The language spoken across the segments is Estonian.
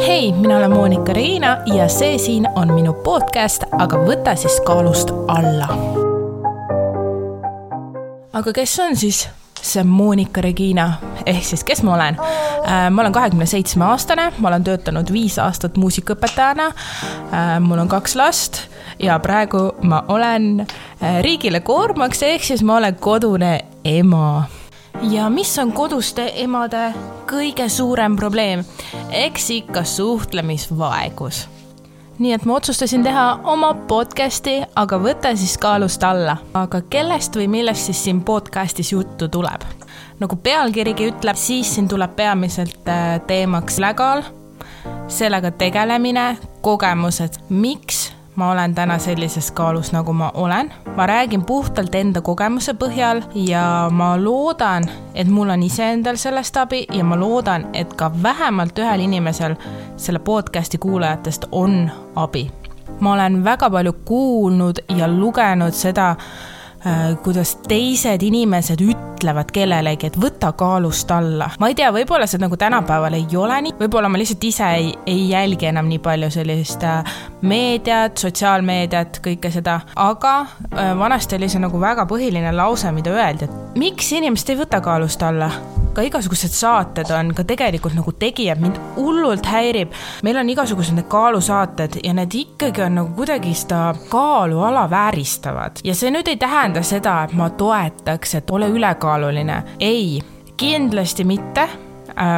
hei, mina olen Monika Reina ja see siin on minu podcast, aga võta siis kaalust alla. aga kes on siis see Monika Regina ehk siis, kes ma olen? Äh, ma olen kahekümne seitsme aastane, ma olen töötanud viis aastat muusikaõpetajana. Äh, mul on kaks last ja praegu ma olen äh, riigile koormaks, ehk siis ma olen kodune ema ja mis on koduste emade kõige suurem probleem? eks ikka suhtlemisvaegus. nii et ma otsustasin teha oma podcast'i, aga võta siis kaalust alla. aga kellest või millest siis siin podcast'is juttu tuleb? nagu pealkirigi ütleb, siis siin tuleb peamiselt äh, teemaks lägal, sellega tegelemine, kogemused, miks ma olen täna sellises kaalus, nagu ma olen. ma räägin puhtalt enda kogemuse põhjal ja ma loodan, et mul on iseendal sellest abi ja ma loodan, et ka vähemalt ühel inimesel selle podcast'i kuulajatest on abi. ma olen väga palju kuulnud ja lugenud seda, kuidas teised inimesed ütlevad kellelegi, et võta kaalust alla. ma ei tea, võib-olla see nagu tänapäeval ei ole nii, võib-olla ma lihtsalt ise ei, ei jälgi enam nii palju sellist äh, meediat, sotsiaalmeediat, kõike seda, aga äh, vanasti oli see nagu väga põhiline lause, mida öeldi, et miks inimesed ei võta kaalust alla ka igasugused saated on ka tegelikult nagu tegijad, mind hullult häirib. meil on igasugused need kaalusaated ja need ikkagi on nagu kuidagi seda kaalu alavääristavad ja see nüüd ei tähenda seda, et ma toetaks, et ole ülekaaluline. ei, kindlasti mitte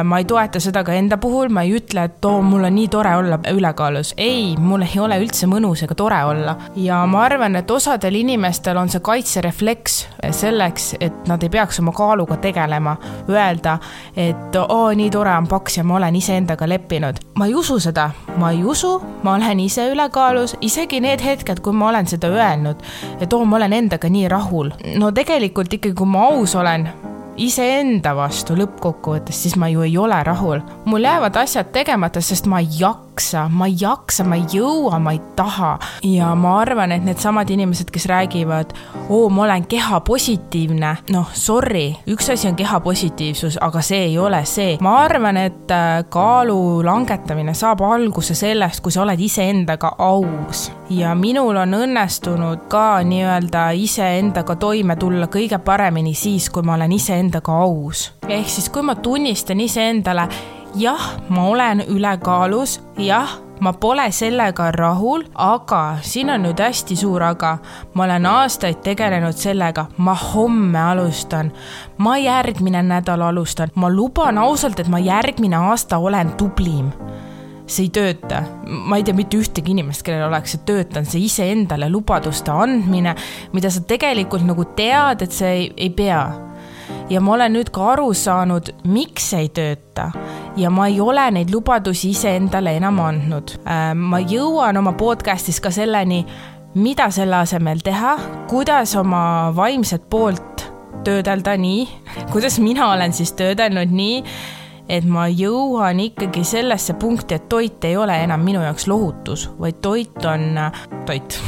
ma ei toeta seda ka enda puhul, ma ei ütle, et oo, mul on nii tore olla ülekaalus. ei, mul ei ole üldse mõnus ega tore olla. ja ma arvan, et osadel inimestel on see kaitserefleks selleks, et nad ei peaks oma kaaluga tegelema. Öelda, et oo, nii tore on paks ja ma olen iseendaga leppinud. ma ei usu seda, ma ei usu, ma olen ise ülekaalus, isegi need hetked, kui ma olen seda öelnud, et oo, ma olen endaga nii rahul. no tegelikult ikkagi, kui ma aus olen iseenda vastu lõppkokkuvõttes, siis ma ju ei ole rahul. mul jäävad asjad tegemata, sest ma ei jaksa, ma ei jaksa, ma ei jõua, ma ei taha. ja ma arvan, et needsamad inimesed, kes räägivad, oo, ma olen kehapositiivne, noh, sorry, üks asi on kehapositiivsus, aga see ei ole see. ma arvan, et äh, kaalu langetamine saab alguse sellest, kui sa oled iseendaga aus. ja minul on õnnestunud ka nii-öelda iseendaga toime tulla kõige paremini siis, kui ma olen iseendaga endaga aus. ehk siis, kui ma tunnistan iseendale, jah, ma olen ülekaalus, jah, ma pole sellega rahul, aga siin on nüüd hästi suur aga. ma olen aastaid tegelenud sellega, ma homme alustan, ma järgmine nädal alustan, ma luban ausalt, et ma järgmine aasta olen tublim. See ei tööta. ma ei tea mitte ühtegi inimest, kellel oleks see töötanud, see iseendale lubaduste andmine, mida sa tegelikult nagu tead, et see ei, ei pea. Ja ma olen nüüd ka aru saanud, miks see ei tööta ja ma ei ole neid lubadusi iseendale enam andnud. Äh, ma jõuan oma podcast'is ka selleni, mida selle asemel teha, kuidas oma vaimset poolt töödelda nii, kuidas mina olen siis töödelnud nii, et ma jõuan ikkagi sellesse punkti, et toit ei ole enam minu jaoks lohutus, vaid toit on toit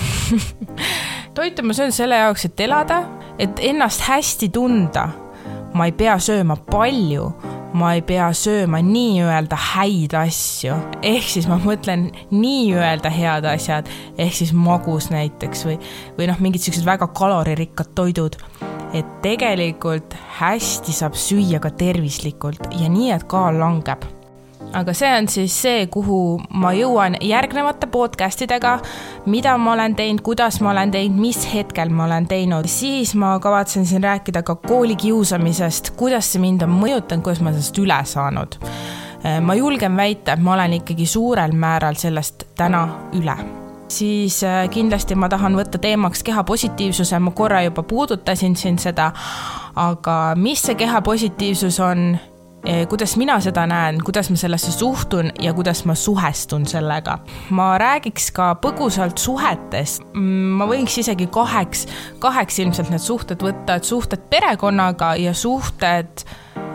toitu ma söön selle jaoks, et elada, et ennast hästi tunda ma ei pea sööma palju, ma ei pea sööma nii-öelda häid asju, ehk siis ma mõtlen nii-öelda head asjad, ehk siis magus näiteks või, või noh, mingid siuksed väga kaloririkkad toidud. et tegelikult hästi saab süüa ka tervislikult ja nii, et kaal langeb aga see on siis see, kuhu ma jõuan järgnevate podcast idega, mida ma olen teinud, kuidas ma olen teinud, mis hetkel ma olen teinud, siis ma kavatsen siin rääkida ka koolikiusamisest, kuidas see mind on mõjutanud, kuidas ma sellest üle saanud. ma julgen väita, et ma olen ikkagi suurel määral sellest täna üle siis äh, kindlasti ma tahan võtta teemaks kehapositiivsuse, ma korra juba puudutasin siin seda, aga mis see kehapositiivsus on kuidas mina seda näen, kuidas ma sellesse suhtun ja kuidas ma suhestun sellega. ma räägiks ka põgusalt suhetest, mm, ma võiks isegi kaheks, kaheks ilmselt need suhted võtta, et suhted perekonnaga ja suhted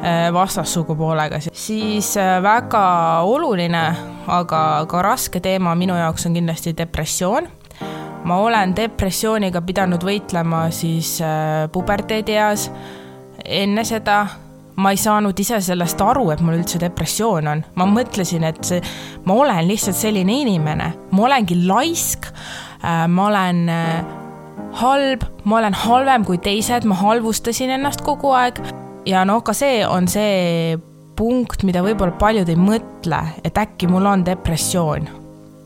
eh, vastassugupoolega, siis eh, väga oluline, aga ka raske teema minu jaoks on kindlasti depressioon. Ma olen depressiooniga pidanud võitlema siis puberteedieas, enne seda ma ei saanud ise sellest aru, et mul üldse depressioon on. ma mõtlesin, et see, ma olen lihtsalt selline inimene, ma olengi laisk, äh, ma olen äh, halb, ma olen halvem kui teised, ma halvustasin ennast kogu aeg. Ja noh, ka see on see punkt, mida võib-olla paljud ei mõtle, et äkki mul on depressioon.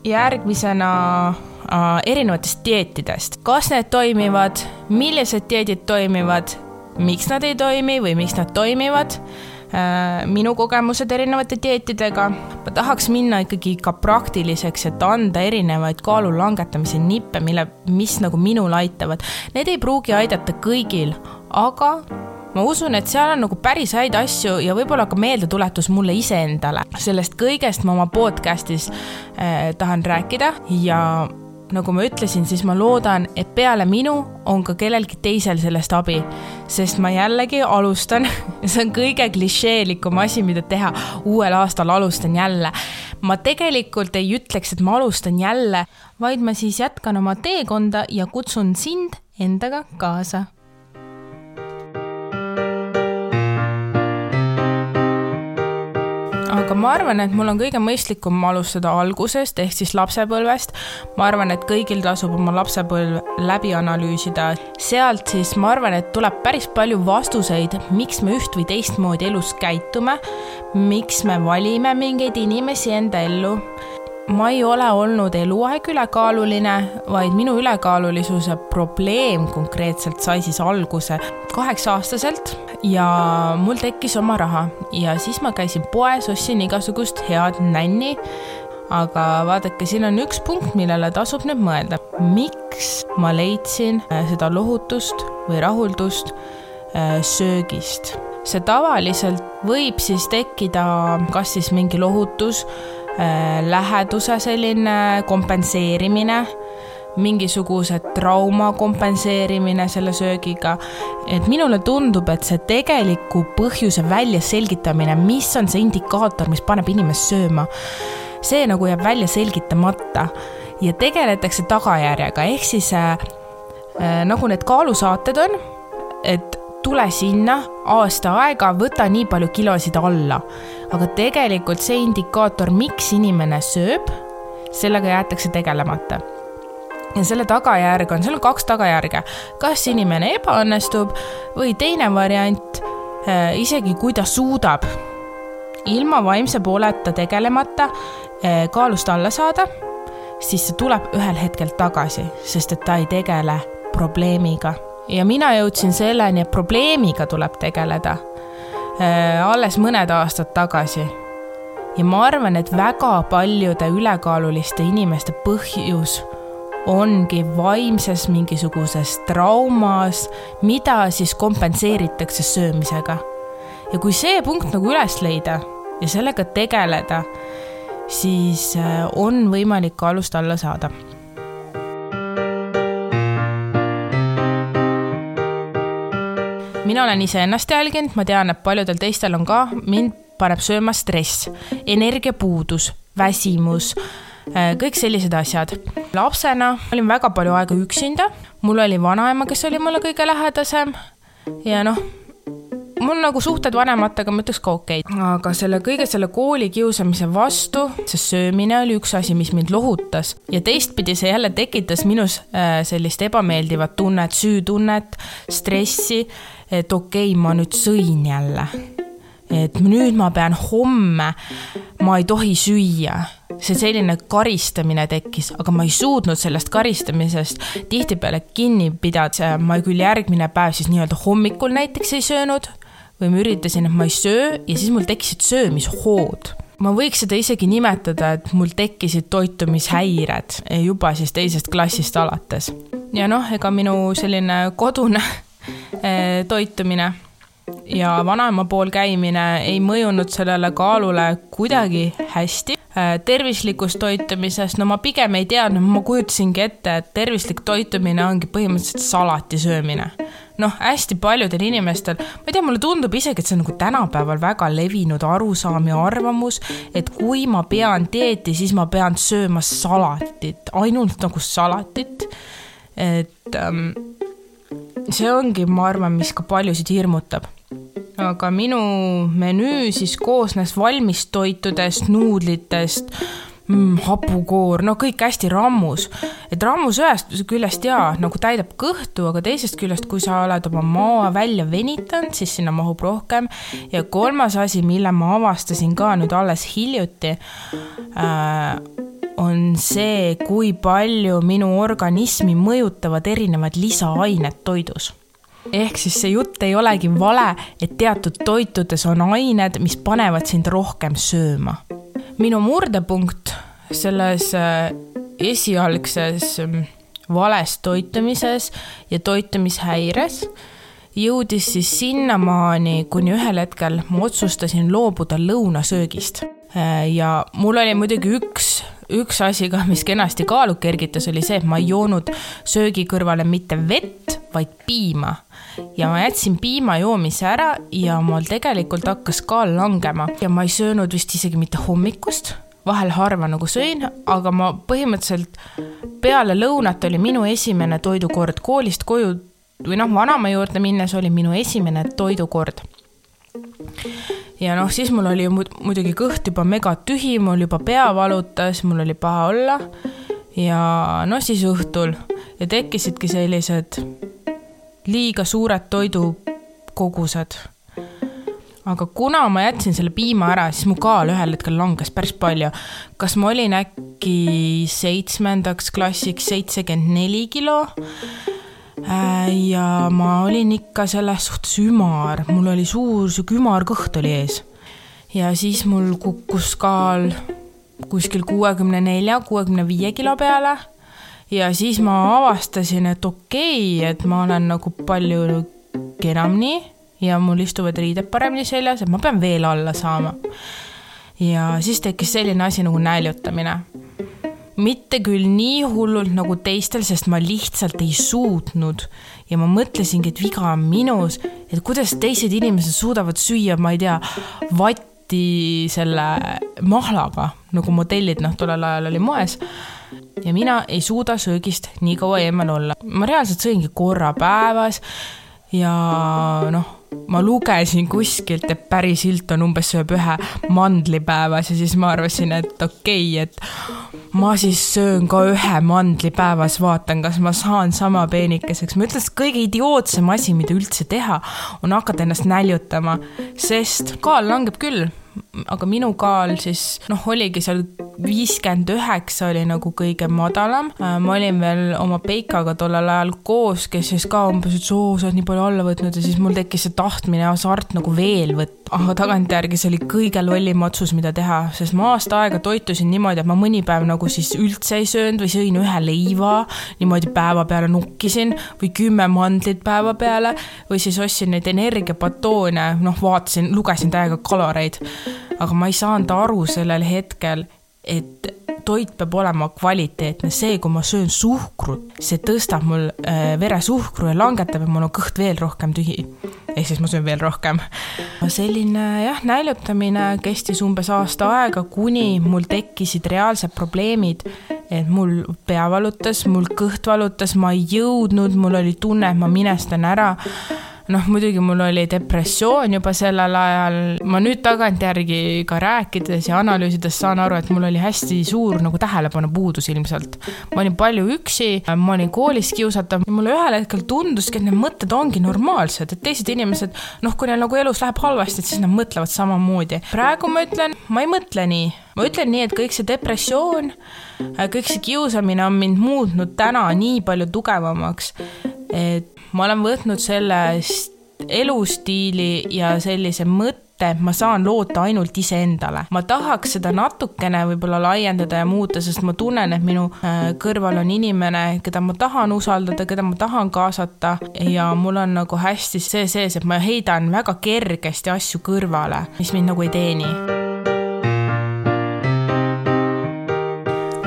järgmisena äh, erinevatest dieetidest, kas need toimivad, millised dieedid toimivad, miks nad ei toimi või miks nad toimivad äh,, minu kogemused erinevate dieetidega. ma tahaks minna ikkagi ka praktiliseks, et anda erinevaid kaalu langetamise nippe, mille, mis nagu minul aitavad. Need ei pruugi aidata kõigil, aga ma usun, et seal on nagu päris häid asju ja võib-olla ka meeldetuletus mulle iseendale. sellest kõigest ma oma podcast'is äh, tahan rääkida ja nagu ma ütlesin, siis ma loodan, et peale minu on ka kellelgi teisel sellest abi, sest ma jällegi alustan see on kõige klišeelikum asi, mida teha. uuel aastal alustan jälle. ma tegelikult ei ütleks, et ma alustan jälle, vaid ma siis jätkan oma teekonda ja kutsun sind endaga kaasa aga ma arvan, et mul on kõige mõistlikum alustada algusest ehk siis lapsepõlvest. ma arvan, et kõigil tasub oma lapsepõlv läbi analüüsida. sealt siis ma arvan, et tuleb päris palju vastuseid, miks me üht või teistmoodi elus käitume, miks me valime mingeid inimesi enda ellu ma ei ole olnud eluaeg ülekaaluline, vaid minu ülekaalulisuse probleem konkreetselt sai siis alguse kaheksa-aastaselt ja mul tekkis oma raha ja siis ma käisin poes, ostsin igasugust head nänni. aga vaadake, siin on üks punkt, millele tasub nüüd mõelda. miks ma leidsin äh, seda lohutust või rahuldust äh, söögist? see tavaliselt võib siis tekkida kas siis mingi lohutus Äh, läheduse selline kompenseerimine, mingisuguse trauma kompenseerimine selle söögiga. et minule tundub, et see tegeliku põhjuse väljaselgitamine, mis on see indikaator, mis paneb inimest sööma, see nagu jääb välja selgitamata ja tegeletakse tagajärjega, ehk siis äh, äh nagu need kaalusaated on, et tule sinna aasta aega, võta nii palju kilosid alla. aga tegelikult see indikaator, miks inimene sööb, sellega jäetakse tegelemata. Ja selle tagajärg on, seal on kaks tagajärge, kas inimene ebaõnnestub või teine variant, äh, isegi kui ta suudab ilma vaimse pooleta tegelemata äh, kaalust alla saada, siis see tuleb ühel hetkel tagasi, sest et ta ei tegele probleemiga ja mina jõudsin selleni, et probleemiga tuleb tegeleda äh, alles mõned aastad tagasi. ja ma arvan, et väga paljude ülekaaluliste inimeste põhjus ongi vaimses mingisuguses traumas, mida siis kompenseeritakse söömisega. ja kui see punkt nagu üles leida ja sellega tegeleda, siis äh, on võimalik alust alla saada mina olen iseennast jälginud, ma tean, et paljudel teistel on ka, mind paneb sööma stress, energiapuudus, väsimus, äh, kõik sellised asjad. Lapsena olin väga palju aega üksinda, mul oli vanaema, kes oli mulle kõige lähedasem. Ja noh, mul nagu suhted vanematega, ma ütleks ka okeid, aga selle kõige selle koolikiusamise vastu, see söömine oli üks asi, mis mind lohutas. Ja teistpidi see jälle tekitas minus äh, sellist ebameeldivat tunnet, süütunnet, stressi, et okei okay,, ma nüüd sõin jälle. et nüüd ma pean homme, ma ei tohi süüa see selline karistamine tekkis, aga ma ei suutnud sellest karistamisest tihtipeale kinni pidada, ma küll järgmine päev siis nii-öelda hommikul näiteks ei söönud, või ma üritasin, et ma ei söö ja siis mul tekkisid söömishood. ma võiks seda isegi nimetada, et mul tekkisid toitumishäired juba siis teisest klassist alates. ja noh, ega minu selline kodune eh, toitumine ja vanaema pool käimine ei mõjunud sellele kaalule kuidagi hästi. Eh, tervislikust toitumisest, no ma pigem ei teadnud, ma kujutasingi ette, et tervislik toitumine ongi põhimõtteliselt salati söömine noh, hästi paljudel inimestel, ma ei tea, mulle tundub isegi, et see on nagu tänapäeval väga levinud arusaam ja arvamus, et kui ma pean dieeti, siis ma pean sööma salatit, ainult nagu salatit. et ähm, see ongi, ma arvan, mis ka paljusid hirmutab. Aga minu menüü siis koosnes valmistoitudest, nuudlitest mm, hapukoor, no kõik hästi rammus. et rammus ühest küljest jaa, nagu täidab kõhtu, aga teisest küljest, kui sa oled oma maa välja venitanud, siis sinna mahub rohkem. ja kolmas asi, mille ma avastasin ka nüüd alles hiljuti äh,, on see, kui palju minu organismi mõjutavad erinevad lisaained toidus ehk siis see jutt ei olegi vale, et teatud toitudes on ained, mis panevad sind rohkem sööma minu murdepunkt selles äh, esialgses ähm, vales toitumises ja toitumishäires jõudis siis sinnamaani, kuni ühel hetkel ma otsustasin loobuda lõunasöögist. Äh, ja mul oli muidugi üks, üks asi ka, mis kenasti kaalu kergitas, oli see, et ma ei joonud söögi kõrvale mitte vett, vaid piima. Ja ma jätsin piima joomise ära ja mul tegelikult hakkas kaal langema ja ma ei söönud vist isegi mitte hommikust vahel harva nagu sõin, aga ma põhimõtteliselt peale lõunat oli minu esimene toidukord koolist koju või noh, vanaema juurde minnes oli minu esimene toidukord. ja noh, siis mul oli muidugi kõht juba megatühi, mul juba pea valutas, mul oli paha olla. ja noh, siis õhtul ja tekkisidki sellised liiga suured toidukogused aga kuna ma jätsin selle piima ära, siis mu kaal ühel hetkel langes päris palju. kas ma olin äkki seitsmendaks klassiks seitsekümmend neli kilo? Äh, ja ma olin ikka selles suhtes ümar, mul oli suur sihuke ümarkõht oli ees. ja siis mul kukkus kaal kuskil kuuekümne nelja, kuuekümne viie kilo peale. Ja siis ma avastasin, et okei okay,, et ma olen nagu palju kenam nii ja mul istuvad riided paremini seljas, et ma pean veel alla saama. ja siis tekkis selline asi nagu näljutamine. mitte küll nii hullult nagu teistel, sest ma lihtsalt ei suutnud ja ma mõtlesingi, et viga on minus, et kuidas teised inimesed suudavad süüa, ma ei tea, vatti selle mahlaga, nagu modellid, noh, tollel ajal oli moes ja mina ei suuda söögist nii kaua eemal olla. ma reaalselt sõingi korra päevas ja noh ma lugesin kuskilt, et Paris Hilton umbes sööb ühe mandli päevas ja siis ma arvasin, et okei okay,, et ma siis söön ka ühe mandli päevas, vaatan, kas ma saan sama peenikeseks. ma ütlen, et kõige idiootsem asi, mida üldse teha, on hakata ennast näljutama, sest kaal langeb küll aga minu kaal siis noh, oligi seal viiskümmend üheksa oli nagu kõige madalam. Äh, ma olin veel oma Peikaga tollel ajal koos, kes siis ka umbes ütles, oo, sa oled nii palju alla võtnud ja siis mul tekkis see tahtmine hasart nagu veel võtta. aga tagantjärgi see oli kõige lollim otsus, mida teha, sest ma aasta aega toitusin niimoodi, et ma mõni päev nagu siis üldse ei söönud või sõin ühe leiva, niimoodi päeva peale nukkisin või kümme mandlit päeva peale või siis ostsin neid energiapatoone, noh, vaatasin, lugesin täiega kaloreid aga ma ei saanud aru sellel hetkel, et toit peab olema kvaliteetne, see, kui ma söön suhkrut, see tõstab mul äh, veresuhkru ja langetab ja mul on kõht veel rohkem tühi. ehk siis ma söön veel rohkem. selline jah, näljutamine kestis umbes aasta aega, kuni mul tekkisid reaalsed probleemid, et mul pea valutas, mul kõht valutas, ma ei jõudnud, mul oli tunne, et ma minestan ära noh, muidugi mul oli depressioon juba sellel ajal, ma nüüd tagantjärgi ka rääkides ja analüüsides saan aru, et mul oli hästi suur nagu tähelepanupuudus ilmselt. ma olin palju üksi, ma olin koolis kiusatav mulle ühel hetkel tunduski, et need mõtted ongi normaalsed, et teised inimesed, noh, kui neil nagu elus läheb halvasti, et siis nad mõtlevad samamoodi. praegu ma ütlen, ma ei mõtle nii, ma ütlen nii, et kõik see depressioon, kõik see kiusamine on mind muutnud täna nii palju tugevamaks, et ma olen võtnud sellest elustiili ja sellise mõtte, et ma saan loota ainult iseendale. ma tahaks seda natukene võib-olla laiendada ja muuta, sest ma tunnen, et minu äh, kõrval on inimene, keda ma tahan usaldada, keda ma tahan kaasata ja mul on nagu hästi see sees, et ma heidan väga kergesti asju kõrvale, mis mind nagu ei teeni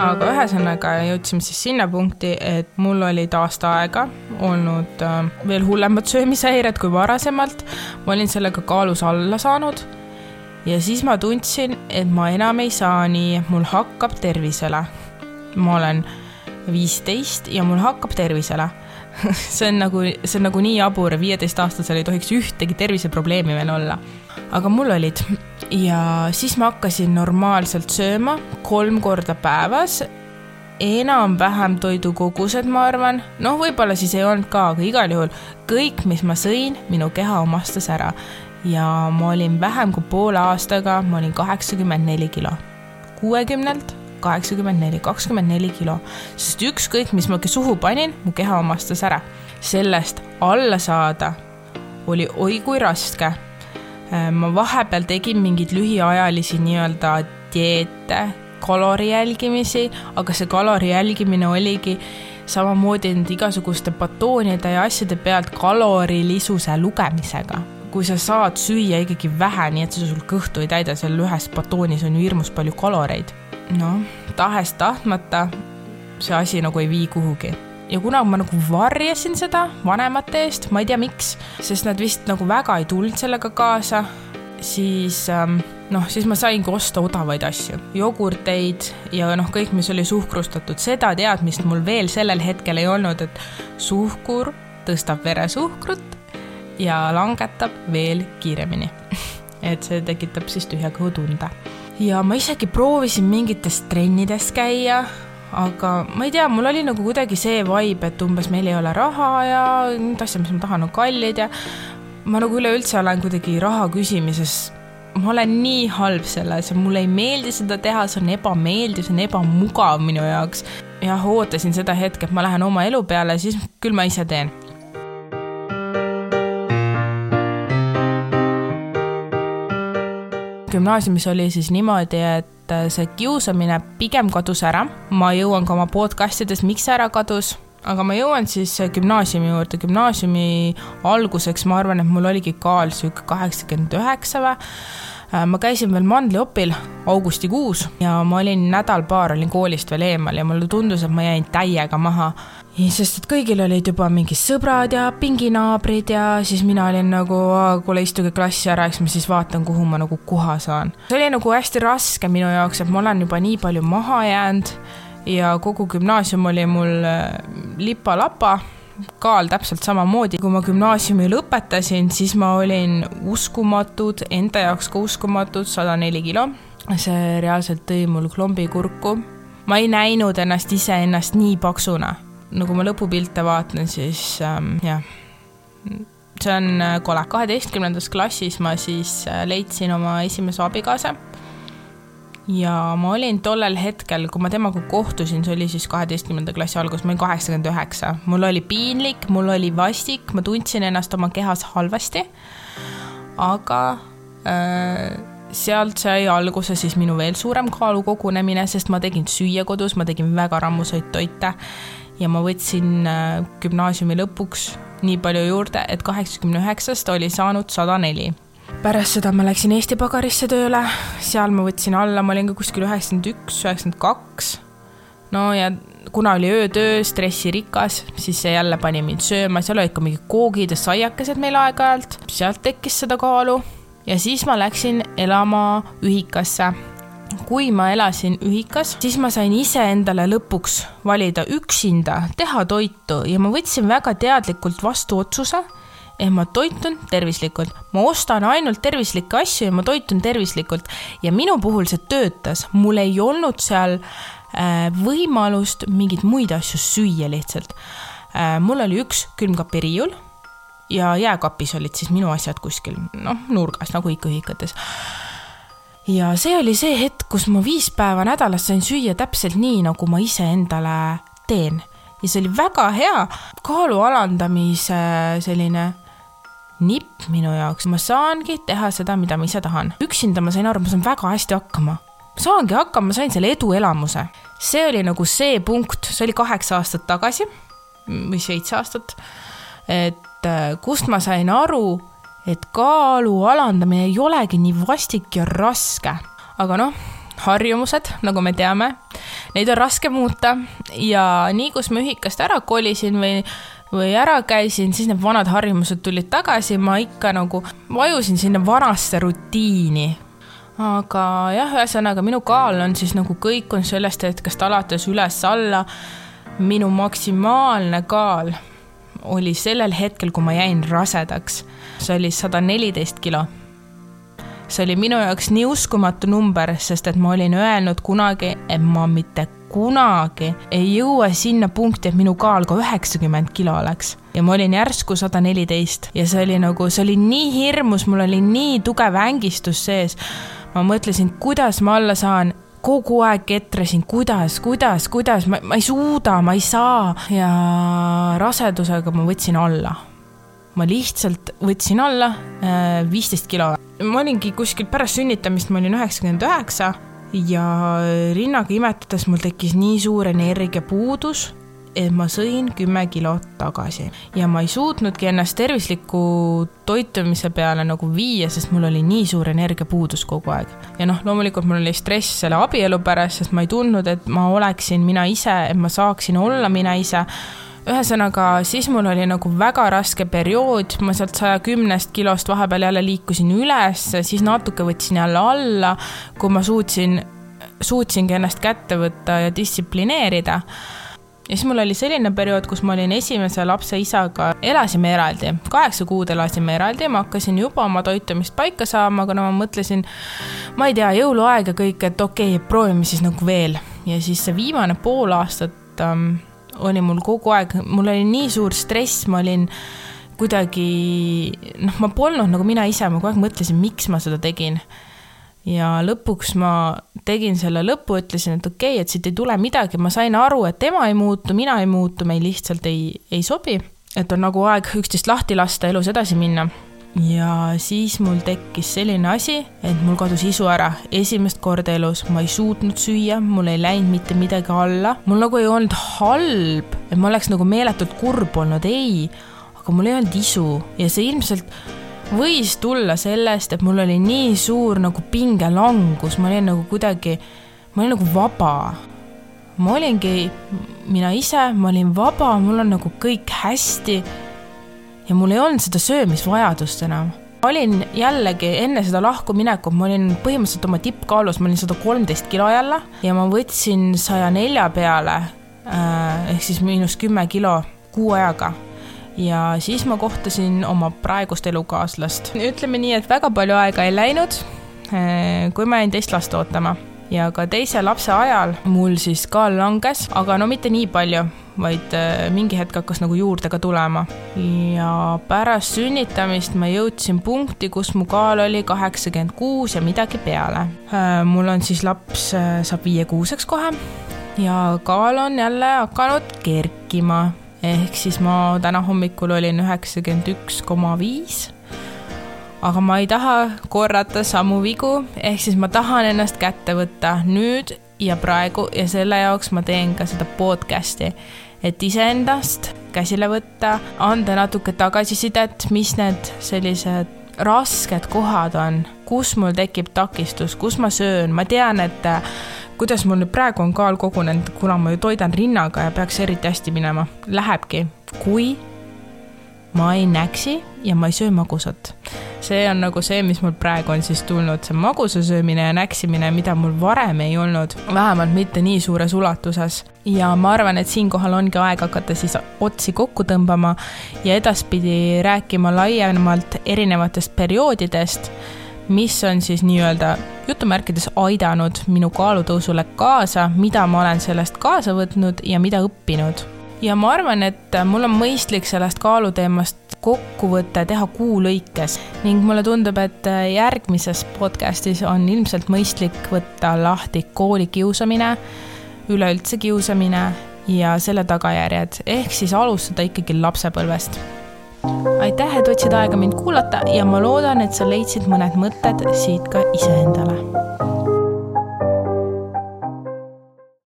aga ühesõnaga jõudsime siis sinna punkti, et mul olid aasta aega olnud äh, veel hullemad söömishäired kui varasemalt. ma olin sellega kaalus alla saanud. ja siis ma tundsin, et ma enam ei saa nii, et mul hakkab tervisele. ma olen viisteist ja mul hakkab tervisele see on nagu, see on nagu nii jabur, viieteistaastasel ei tohiks ühtegi terviseprobleemi veel olla. aga mul olid ja siis ma hakkasin normaalselt sööma kolm korda päevas. Enam-vähem toidukogused, ma arvan, noh, võib-olla siis ei olnud ka, aga igal juhul kõik, mis ma sõin, minu keha omastas ära. Ja ma olin vähem kui poole aastaga, ma olin kaheksakümmend neli kilo, kuuekümnelt kaheksakümmend neli, kakskümmend neli kilo, sest ükskõik, mis ma suhu panin, mu keha omastas ära. sellest alla saada oli oi kui raske. Äh, ma vahepeal tegin mingeid lühiajalisi nii-öelda dieete, kalori jälgimisi, aga see kalori jälgimine oligi samamoodi nende igasuguste batoonide ja asjade pealt kalorilisuse lugemisega kui sa saad süüa ikkagi vähe, nii et see sul kõhtu ei täida, seal ühes batoonis on ju hirmus palju kaloreid noh, tahes-tahtmata see asi nagu ei vii kuhugi. Ja kuna ma nagu varjasin seda vanemate eest, ma ei tea, miks, sest nad vist nagu väga ei tulnud sellega kaasa, siis ähm, noh, siis ma saingi osta odavaid asju, jogurteid ja noh, kõik, mis oli suhkrustatud, seda teadmist mul veel sellel hetkel ei olnud, et suhkur tõstab veresuhkrut ja langetab veel kiiremini. Et see tekitab siis tühja kõhutunde. Ja ma isegi proovisin mingites trennides käia, aga ma ei tea, mul oli nagu kuidagi see vibe, et umbes meil ei ole raha ja need asjad, mis ma tahan, on kallid ja ma nagu üleüldse olen kuidagi raha küsimises, ma olen nii halb selles ja mulle ei meeldi seda teha, see on ebameeldiv, see on ebamugav minu jaoks. jah, ootasin seda hetke, et ma lähen oma elu peale, siis küll ma ise teen gümnaasiumis oli siis niimoodi, et äh, see kiusamine pigem kadus ära. ma jõuan ka oma podcastides, miks see ära kadus, aga ma jõuan siis äh, gümnaasiumi juurde. gümnaasiumi alguseks ma arvan, et mul oligi kaal sihuke kaheksakümmend üheksa või äh, ma käisin veel mandliopil augustikuus ja ma olin nädal-paar olin koolist veel eemal ja mulle tundus, et ma jäin täiega maha sest et kõigil olid juba mingid sõbrad ja pinginaabrid ja siis mina olin nagu, kuule, istuge klassi ära, eks ma siis vaatan, kuhu ma nagu koha saan. see oli nagu hästi raske minu jaoks, et ma olen juba nii palju maha jäänud ja kogu gümnaasium oli mul äh, lipa-lapa, kaal täpselt samamoodi. kui ma gümnaasiumi lõpetasin, siis ma olin uskumatud, enda jaoks ka uskumatud, sada neli kilo. see reaalselt tõi mul klombi kurku. ma ei näinud ennast iseennast nii paksuna nagu ma lõpupilte vaatan, siis ähm, jah, see on äh, kole. kaheteistkümnendas klassis ma siis äh, leidsin oma esimese abikaasa. ja ma olin tollel hetkel, kui ma temaga kohtusin, see oli siis kaheteistkümnenda klassi algus, ma olin kaheksakümmend üheksa. mul oli piinlik, mul oli vastik, ma tundsin ennast oma kehas halvasti. aga äh, sealt sai alguse siis minu veel suurem kaalu kogunemine, sest ma tegin süüa kodus, ma tegin väga rammusaid toite ja ma võtsin äh, gümnaasiumi lõpuks nii palju juurde, et kaheksakümne üheksast oli saanud sada neli. pärast seda ma läksin Eesti pagarisse tööle, seal ma võtsin alla, ma olin ka kuskil üheksakümmend üks, üheksakümmend kaks. no ja kuna oli öötöö, stressirikas, siis see jälle pani mind sööma, seal olid ka mingid koogid ja saiakesed meil aeg-ajalt, sealt tekkis seda kaalu. Ja siis ma läksin elama ühikasse kui ma elasin ühikas, siis ma sain iseendale lõpuks valida üksinda, teha toitu. Ja ma võtsin väga teadlikult vastu otsuse, et ma toitun tervislikult, ma ostan ainult tervislikke asju ja ma toitun tervislikult. Ja minu puhul see töötas, mul ei olnud seal äh, võimalust mingeid muid asju süüa lihtsalt. Äh, mul oli üks külmkapiriiul ja jääkapis olid siis minu asjad kuskil noh, nurgas nagu ikka ühikates ja see oli see hetk, kus ma viis päeva nädalas sain süüa täpselt nii, nagu ma iseendale teen ja see oli väga hea kaalu alandamise selline nipp minu jaoks, ma saangi teha seda, mida ma ise tahan. üksinda ma sain aru, ma saan väga hästi hakkama. saangi hakkama, ma sain selle eduelamuse. see oli nagu see punkt, see oli kaheksa aastat tagasi või seitse aastat. et äh, kust ma sain aru et kaalu alandamine ei olegi nii vastik ja raske, aga noh, harjumused, nagu me teame, neid on raske muuta ja nii, kus ma ühikast ära kolisin või või ära käisin, siis need vanad harjumused tulid tagasi, ma ikka nagu vajusin sinna vanasse rutiini. aga jah, ühesõnaga minu kaal on siis nagu kõikunud sellest hetkest alates üles-alla. minu maksimaalne kaal oli sellel hetkel, kui ma jäin rasedaks, see oli sada neliteist kilo. see oli minu jaoks nii uskumatu number, sest et ma olin öelnud kunagi, et ma mitte kunagi ei jõua sinna punkti, et minu kaal ka üheksakümmend kilo oleks. ja ma olin järsku sada neliteist ja see oli nagu, see oli nii hirmus, mul oli nii tugev ängistus sees. ma mõtlesin, kuidas ma alla saan kogu aeg ketresin, kuidas, kuidas, kuidas, ma, ma ei suuda, ma ei saa ja rasedusega ma võtsin alla. ma lihtsalt võtsin alla äh, viisteist kilo. ma olingi kuskil pärast sünnitamist, ma olin üheksakümmend üheksa ja rinnaga imetades mul tekkis nii suur energiapuudus et ma sõin kümme kilot tagasi. Ja ma ei suutnudki ennast tervisliku toitumise peale nagu viia, sest mul oli nii suur energiapuudus kogu aeg. ja noh, loomulikult mul oli stress selle abielu pärast, sest ma ei tundnud, et ma oleksin mina ise, et ma saaksin olla mina ise. Ühesõnaga, siis mul oli nagu väga raske periood, ma sealt saja kümnest kilost vahepeal jälle liikusin üles, siis natuke võtsin jälle alla, kui ma suutsin, suutsingi ennast kätte võtta ja distsiplineerida ja siis mul oli selline periood, kus ma olin esimese lapse isaga, elasime eraldi, kaheksa kuud elasime eraldi, ma hakkasin juba oma toitumist paika saama, no ma mõtlesin, ma ei tea, jõuluaeg ja kõik, et okei okay,, proovime siis nagu veel. ja siis see viimane pool aastat ähm, oli mul kogu aeg, mul oli nii suur stress, ma olin kuidagi, noh, ma polnud nagu mina ise, ma kogu aeg mõtlesin, miks ma seda tegin ja lõpuks ma tegin selle lõpu, ütlesin, et okei okay,, et siit ei tule midagi, ma sain aru, et tema ei muutu, mina ei muutu, meil lihtsalt ei, ei sobi. et on nagu aeg üksteist lahti lasta, elus edasi minna. ja siis mul tekkis selline asi, et mul kadus isu ära, esimest korda elus, ma ei suutnud süüa, mul ei läinud mitte midagi alla, mul nagu ei olnud halb, et ma oleks nagu meeletult kurb olnud, ei, aga mul ei olnud isu. Ja see ilmselt võis tulla sellest, et mul oli nii suur nagu pingelangus, ma olin nagu kuidagi, ma olin nagu vaba. ma olingi mina ise, ma olin vaba, mul on nagu kõik hästi. ja mul ei olnud seda söömisvajadust enam. ma olin jällegi enne seda lahkuminekut, ma olin põhimõtteliselt oma tippkaalus, ma olin sada kolmteist kilo jälle ja ma võtsin saja nelja peale äh, ehk siis miinus kümme kilo kuu ajaga ja siis ma kohtasin oma praegust elukaaslast. ütleme nii, et väga palju aega ei läinud, eh, kui ma jäin teist last ootama ja ka teise lapse ajal mul siis kaal langes, aga no mitte nii palju, vaid eh, mingi hetk hakkas nagu juurde ka tulema. ja pärast sünnitamist ma jõudsin punkti, kus mu kaal oli kaheksakümmend kuus ja midagi peale. Eh, mul on siis laps, saab viiekuuseks kohe ja kaal on jälle hakanud kerkima ehk siis ma täna hommikul olin üheksakümmend üks koma viis. aga ma ei taha korrata samu vigu, ehk siis ma tahan ennast kätte võtta nüüd ja praegu. Ja selle jaoks ma teen ka seda podcast'i, et iseendast käsile võtta, anda natuke tagasisidet, mis need sellised rasked kohad on, kus mul tekib takistus, kus ma söön, ma tean, et kuidas mul nüüd praegu on kaal kogunenud, kuna ma ju toidan rinnaga ja peaks eriti hästi minema, lähebki, kui ma ei näksi ja ma ei söö magusat. see on nagu see, mis mul praegu on siis tulnud, see magusa söömine ja näksimine, mida mul varem ei olnud, vähemalt mitte nii suures ulatuses. ja ma arvan, et siinkohal ongi aeg hakata siis otsi kokku tõmbama ja edaspidi rääkima laiemalt erinevatest perioodidest mis on siis nii-öelda jutumärkides aidanud minu kaalutõusule kaasa, mida ma olen sellest kaasa võtnud ja mida õppinud. ja ma arvan, et mul on mõistlik sellest kaaluteemast kokkuvõte teha kuu lõikes. Ning mulle tundub, et järgmises podcastis on ilmselt mõistlik võtta lahti koolikiusamine, üleüldse kiusamine ja selle tagajärjed, ehk siis alustada ikkagi lapsepõlvest aitäh, et võtsid aega mind kuulata ja ma loodan, et sa leidsid mõned mõtted siit ka iseendale